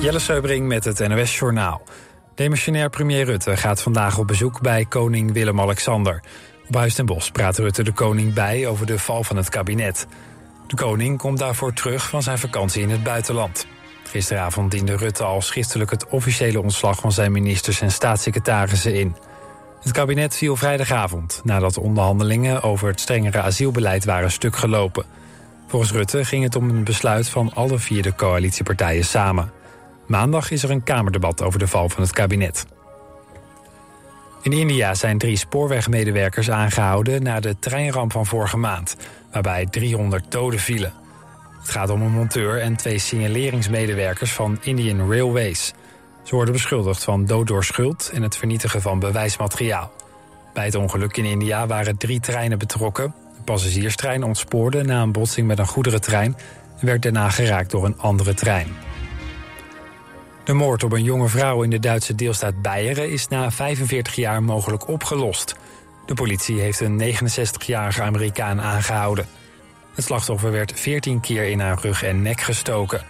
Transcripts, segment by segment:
Jelle Seubring met het NOS Journaal. Demissionair premier Rutte gaat vandaag op bezoek bij koning Willem-Alexander. Op Huis ten Bosch praat Rutte de koning bij over de val van het kabinet. De koning komt daarvoor terug van zijn vakantie in het buitenland. Gisteravond diende Rutte al schriftelijk het officiële ontslag van zijn ministers en staatssecretarissen in. Het kabinet viel vrijdagavond nadat onderhandelingen over het strengere asielbeleid waren stuk gelopen. Volgens Rutte ging het om een besluit van alle vier de coalitiepartijen samen. Maandag is er een Kamerdebat over de val van het kabinet. In India zijn drie spoorwegmedewerkers aangehouden na de treinramp van vorige maand, waarbij 300 doden vielen. Het gaat om een monteur en twee signaleringsmedewerkers van Indian Railways. Ze worden beschuldigd van dood door schuld en het vernietigen van bewijsmateriaal. Bij het ongeluk in India waren drie treinen betrokken. De passagierstrein ontspoorde na een botsing met een goederentrein en werd daarna geraakt door een andere trein. De moord op een jonge vrouw in de Duitse deelstaat Beieren is na 45 jaar mogelijk opgelost. De politie heeft een 69-jarige Amerikaan aangehouden. Het slachtoffer werd 14 keer in haar rug en nek gestoken.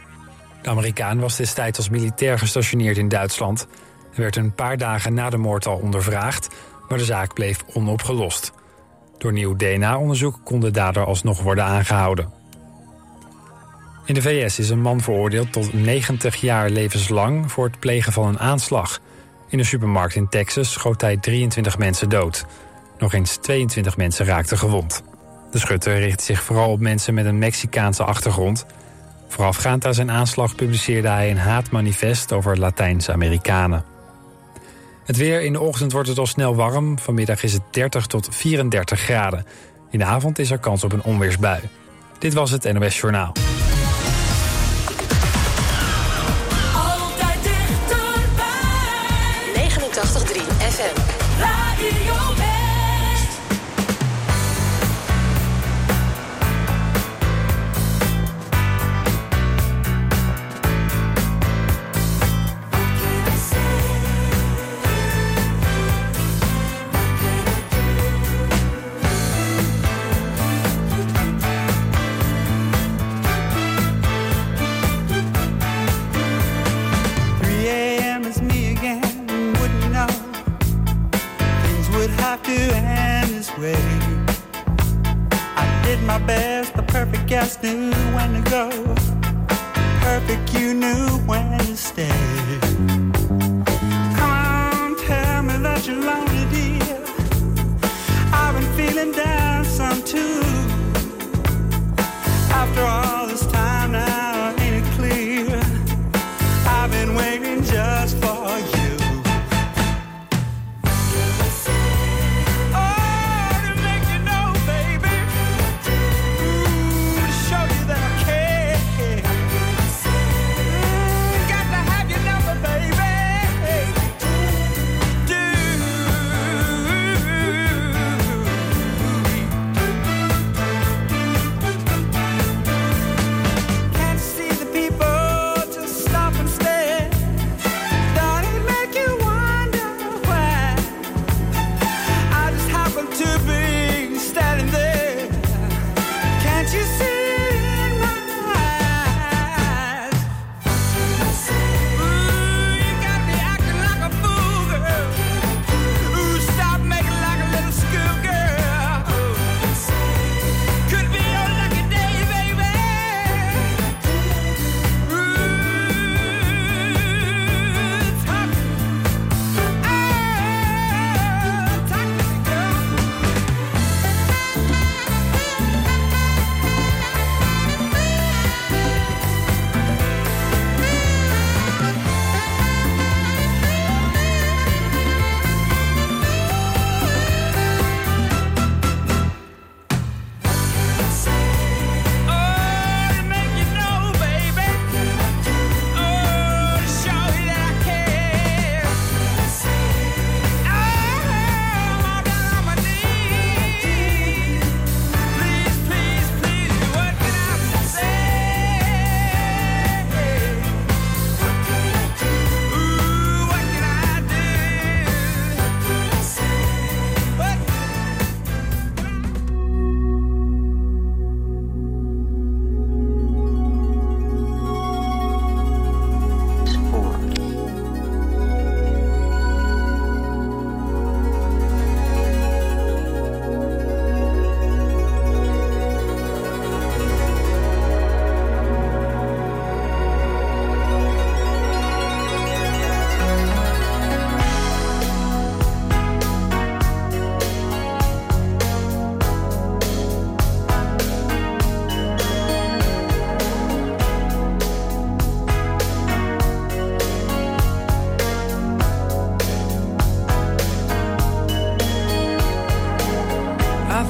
De Amerikaan was destijds als militair gestationeerd in Duitsland. Hij werd een paar dagen na de moord al ondervraagd, maar de zaak bleef onopgelost. Door nieuw DNA-onderzoek kon de dader alsnog worden aangehouden. In de VS is een man veroordeeld tot 90 jaar levenslang voor het plegen van een aanslag. In een supermarkt in Texas schoot hij 23 mensen dood. Nog eens 22 mensen raakten gewond. De schutter richt zich vooral op mensen met een Mexicaanse achtergrond. Voorafgaand aan zijn aanslag publiceerde hij een haatmanifest over Latijns-Amerikanen. Het weer in de ochtend wordt het al snel warm. Vanmiddag is het 30 tot 34 graden. In de avond is er kans op een onweersbui. Dit was het NOS Journaal.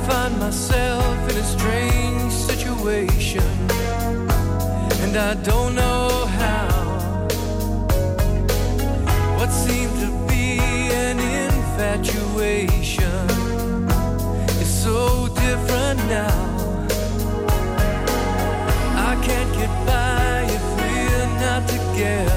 find myself in a strange situation, and I don't know how. What seemed to be an infatuation is so different now. I can't get by if we're not together.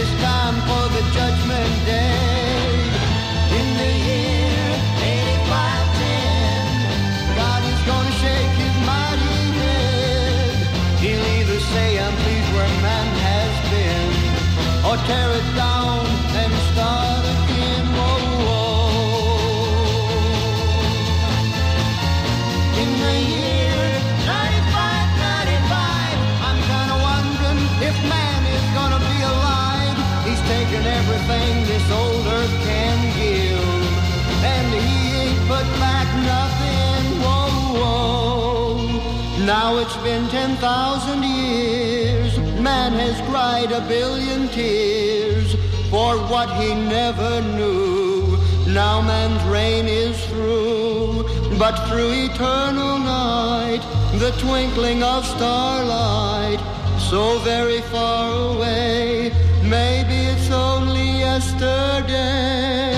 It's time for the judgment day. In the year 8510, God is gonna shake his mighty head. He'll either say, I'm pleased where man has been, or tear it down Now it's been 10,000 years. Man has cried a billion tears for what he never knew. Now man's reign is through, but through eternal night, the twinkling of starlight, so very far away, maybe it's only yesterday.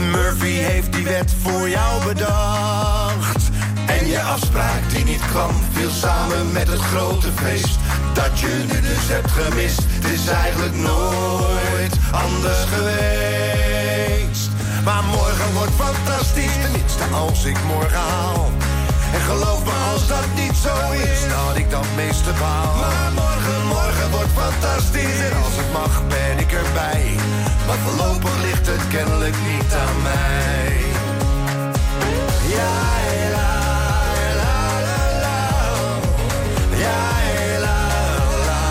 Murphy heeft die wet voor jou bedacht. En je afspraak die niet kwam, viel samen met het grote feest. Dat je nu dus hebt gemist, het is eigenlijk nooit anders geweest. Maar morgen wordt fantastisch, tenminste als ik morgen haal. En geloof me als dat niet zo is, had ik dat meeste baal. Maar morgen, morgen wordt fantastisch en als het mag ben ik erbij. Maar voorlopig ligt het kennelijk niet aan mij. Ja, la, la, la, la. Ja, la, la.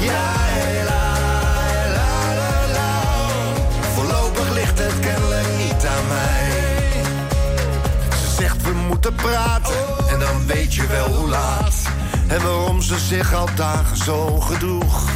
Ja, la, la, la, la. Voorlopig ligt het kennelijk niet aan mij. Ze zegt we moeten praten en dan weet je wel hoe laat. En waarom ze zich al dagen zo gedroeg.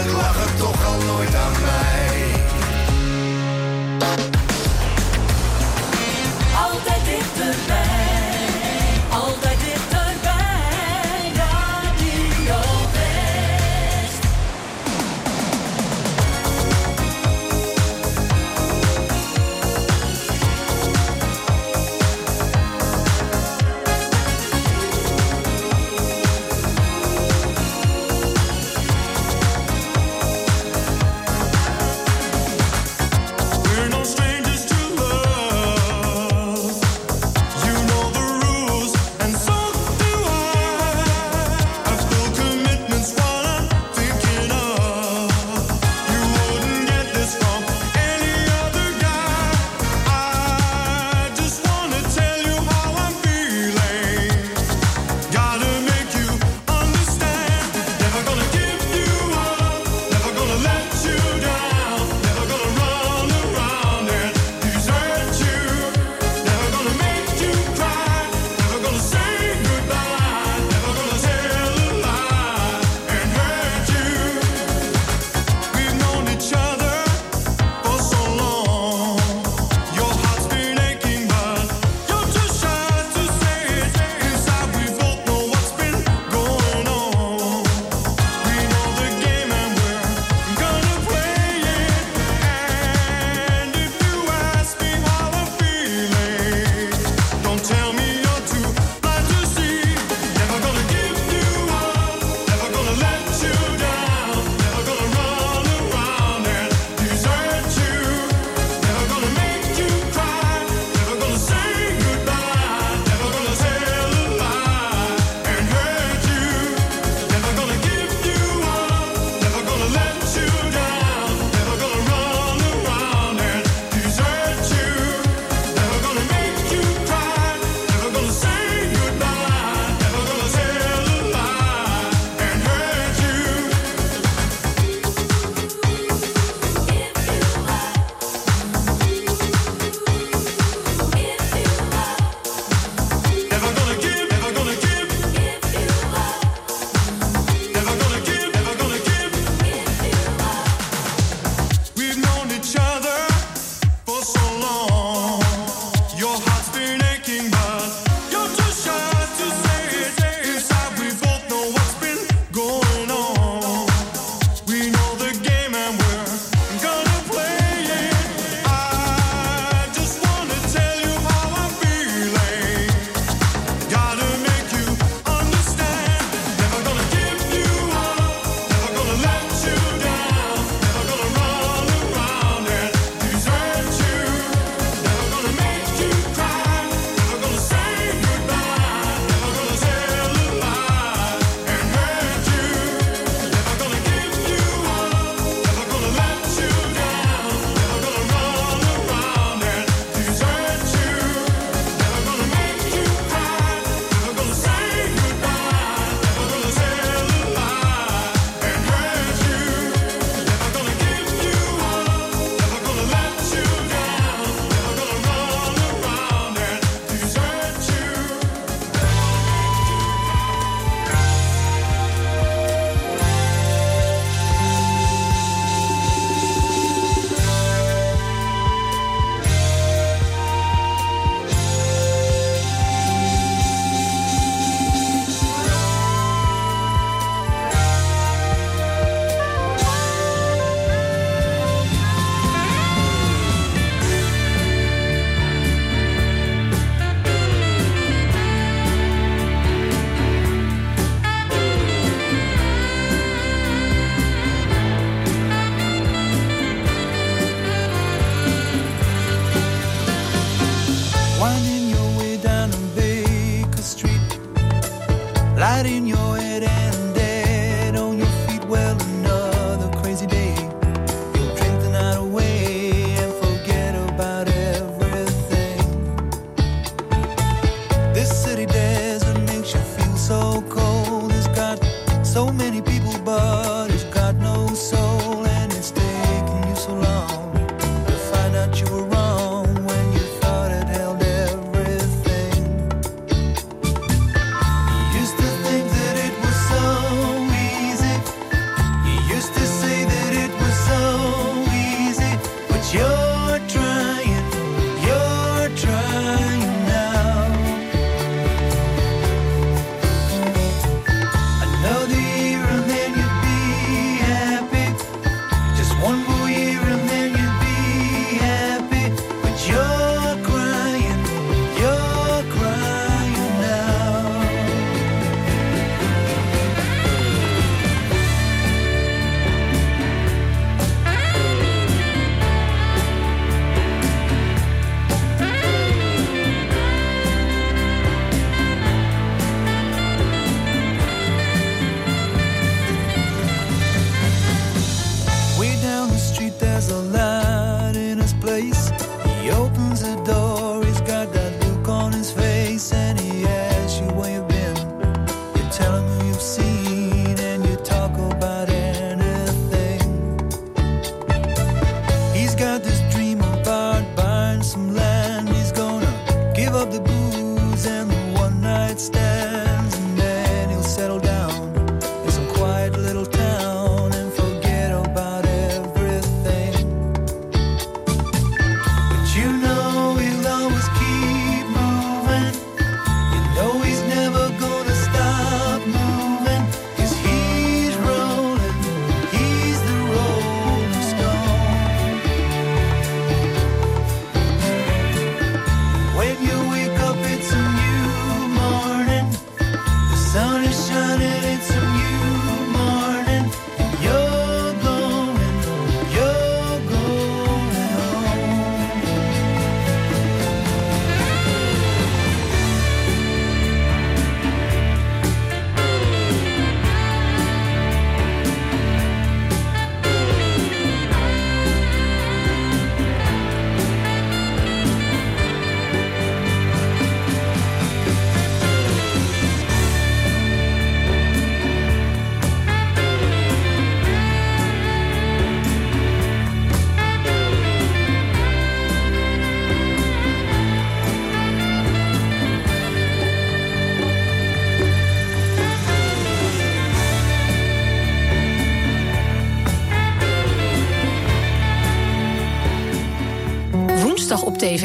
Eigenlijk lag het toch al nooit aan mij.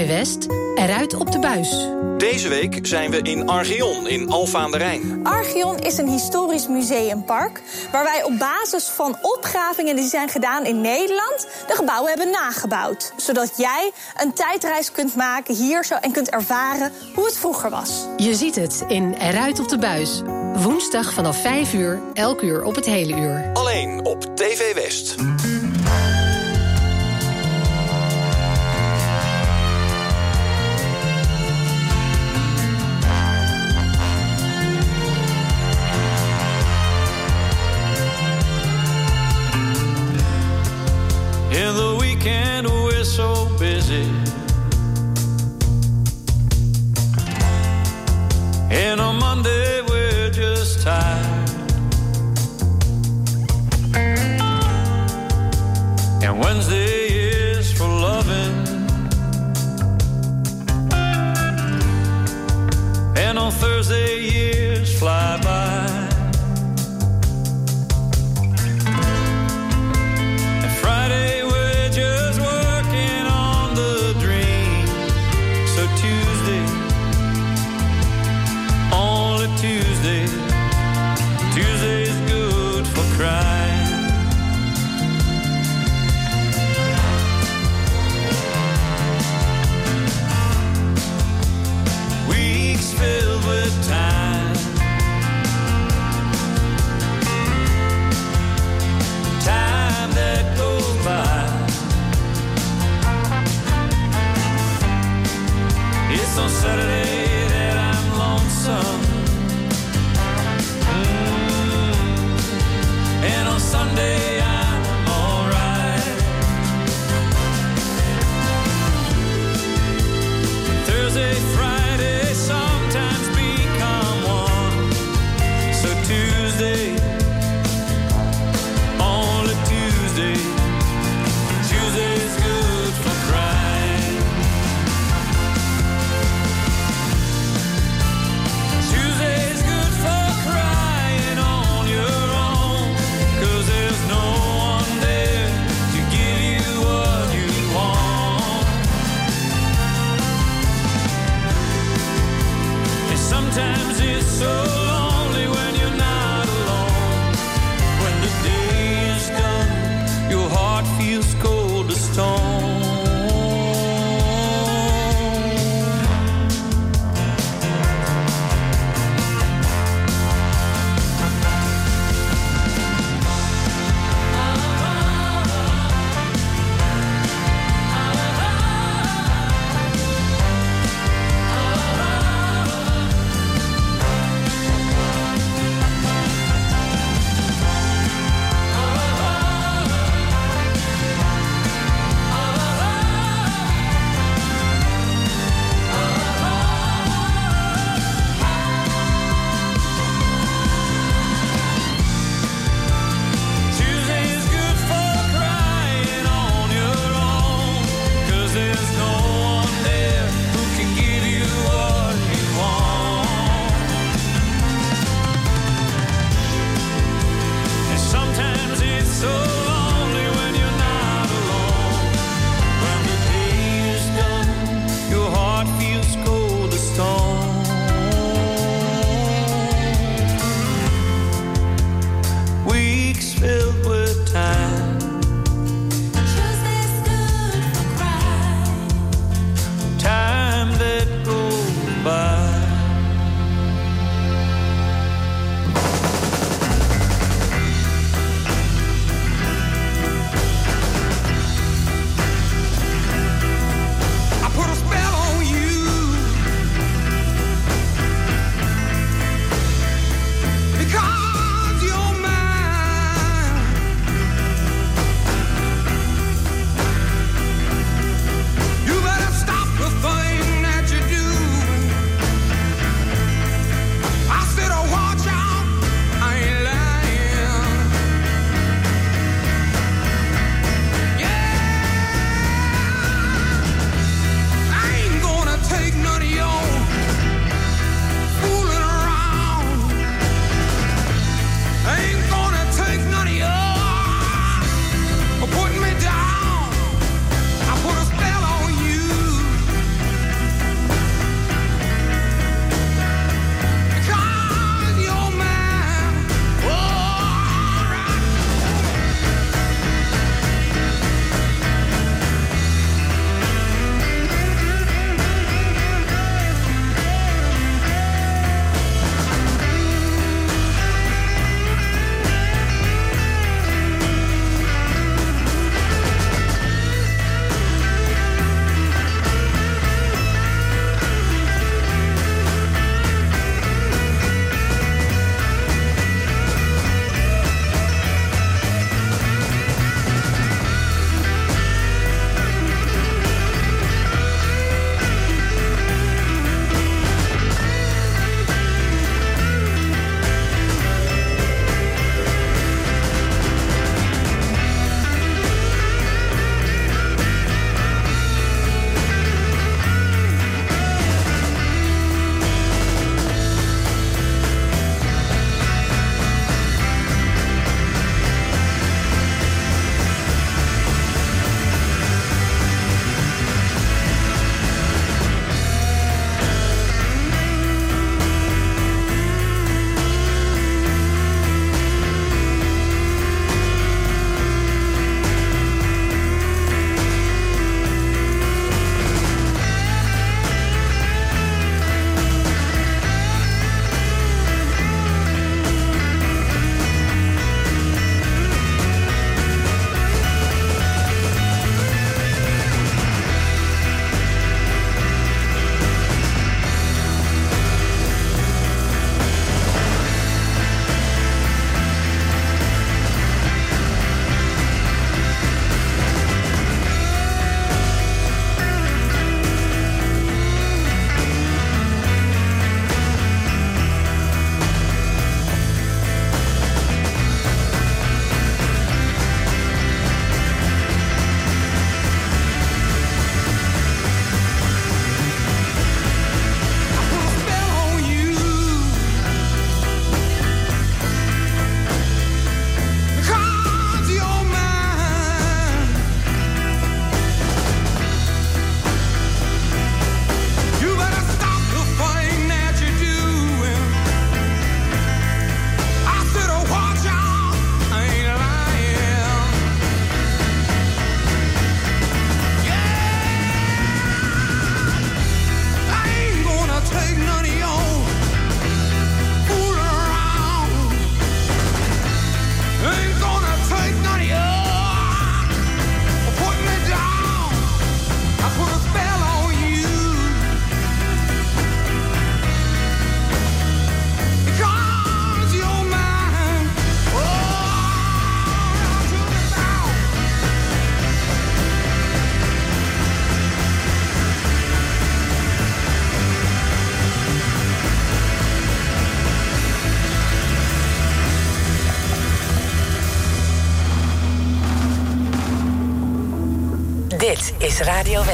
West, eruit op de buis. Deze week zijn we in Archeon in Alfa aan de Rijn. Archeon is een historisch museumpark waar wij op basis van opgravingen die zijn gedaan in Nederland de gebouwen hebben nagebouwd. Zodat jij een tijdreis kunt maken hier zo en kunt ervaren hoe het vroeger was. Je ziet het in Eruit op de buis. Woensdag vanaf 5 uur, elk uur op het hele uur. Alleen op TV West. And Wednesday is for loving. And on Thursday years fly by.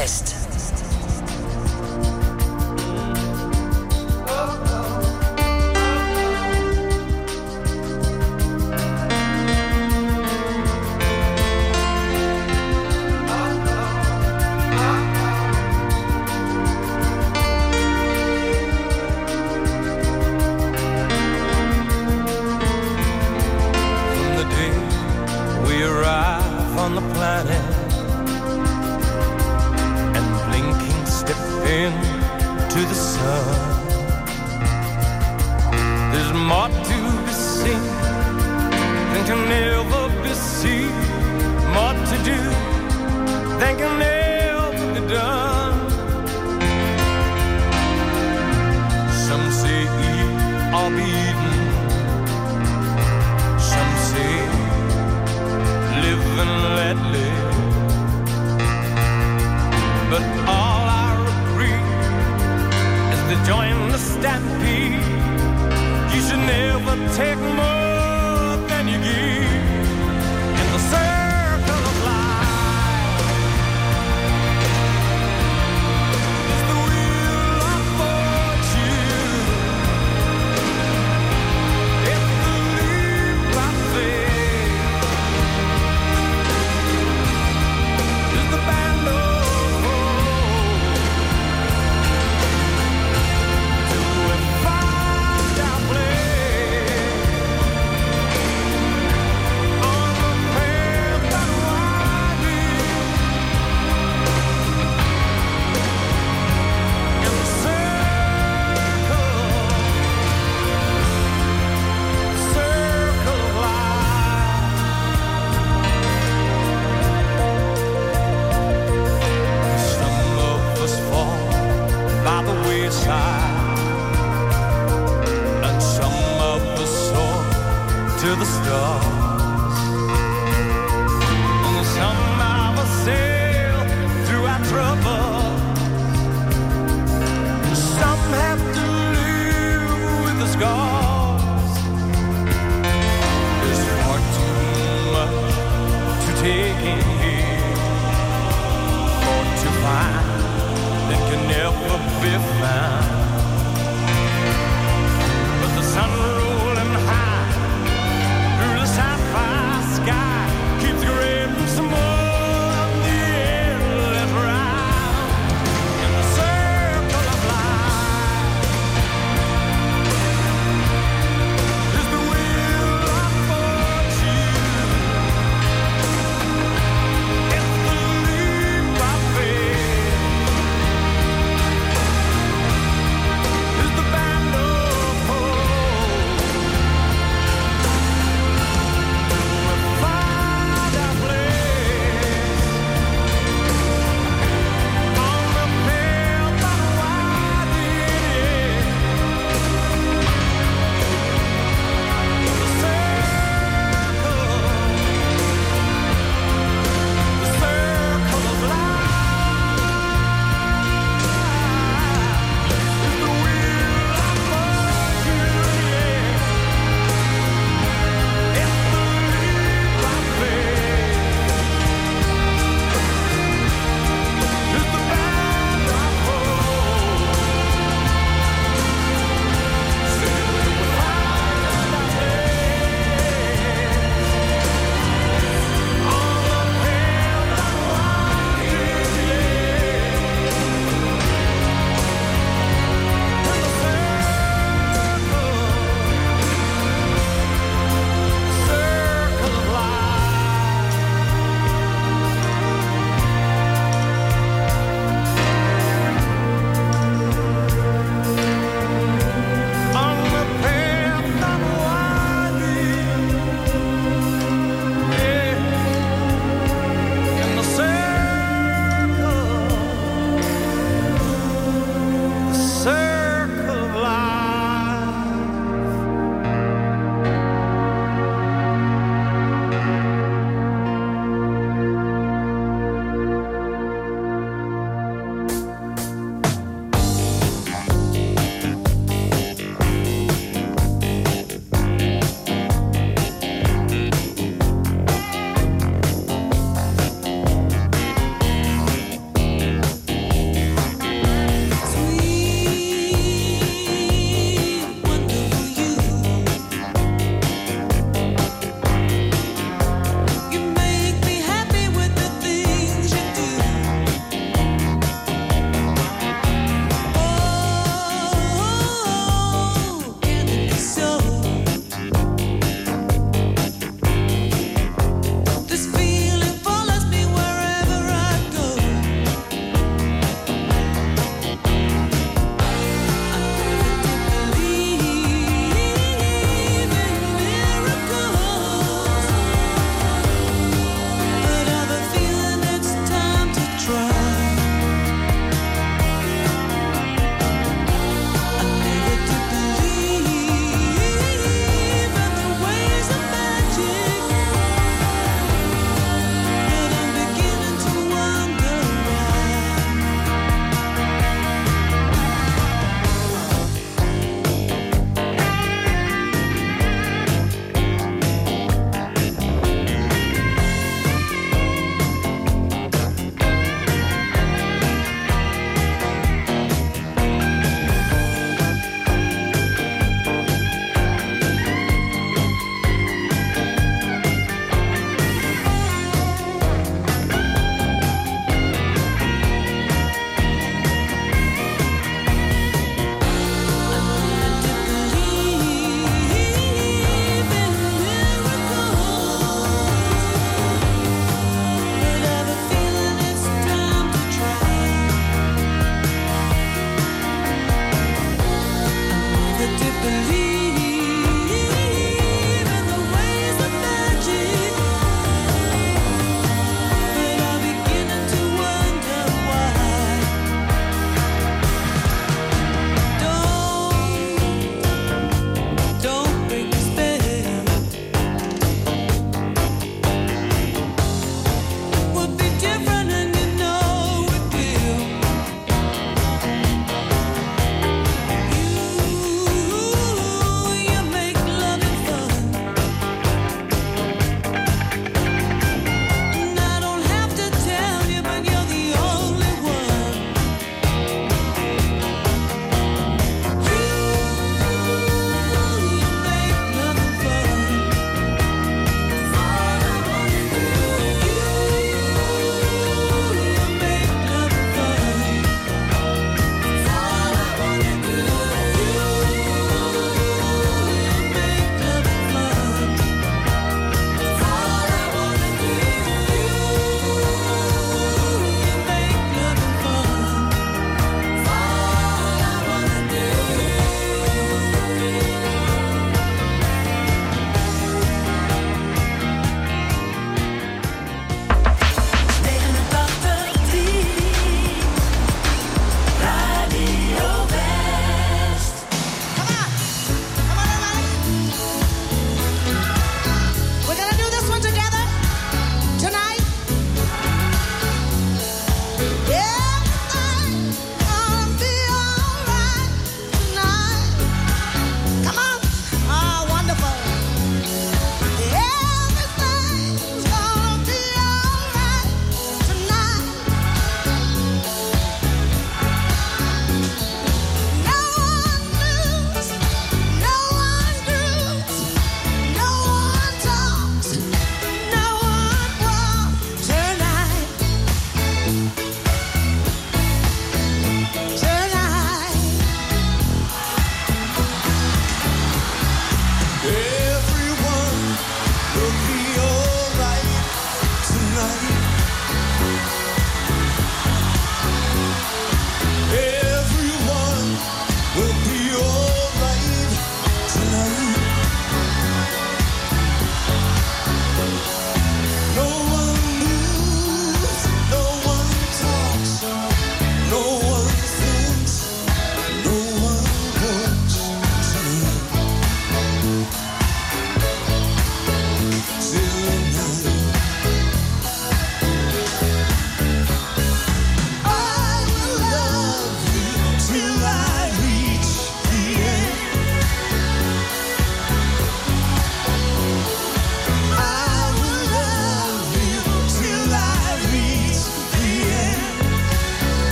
West. From the day we arrive on the planet into the sun. There's more to be seen than can ever be seen, more to do than can ever be done. Some say eat or be eaten. Some say live and let live. join the stampede. You should never take more.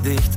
dan sla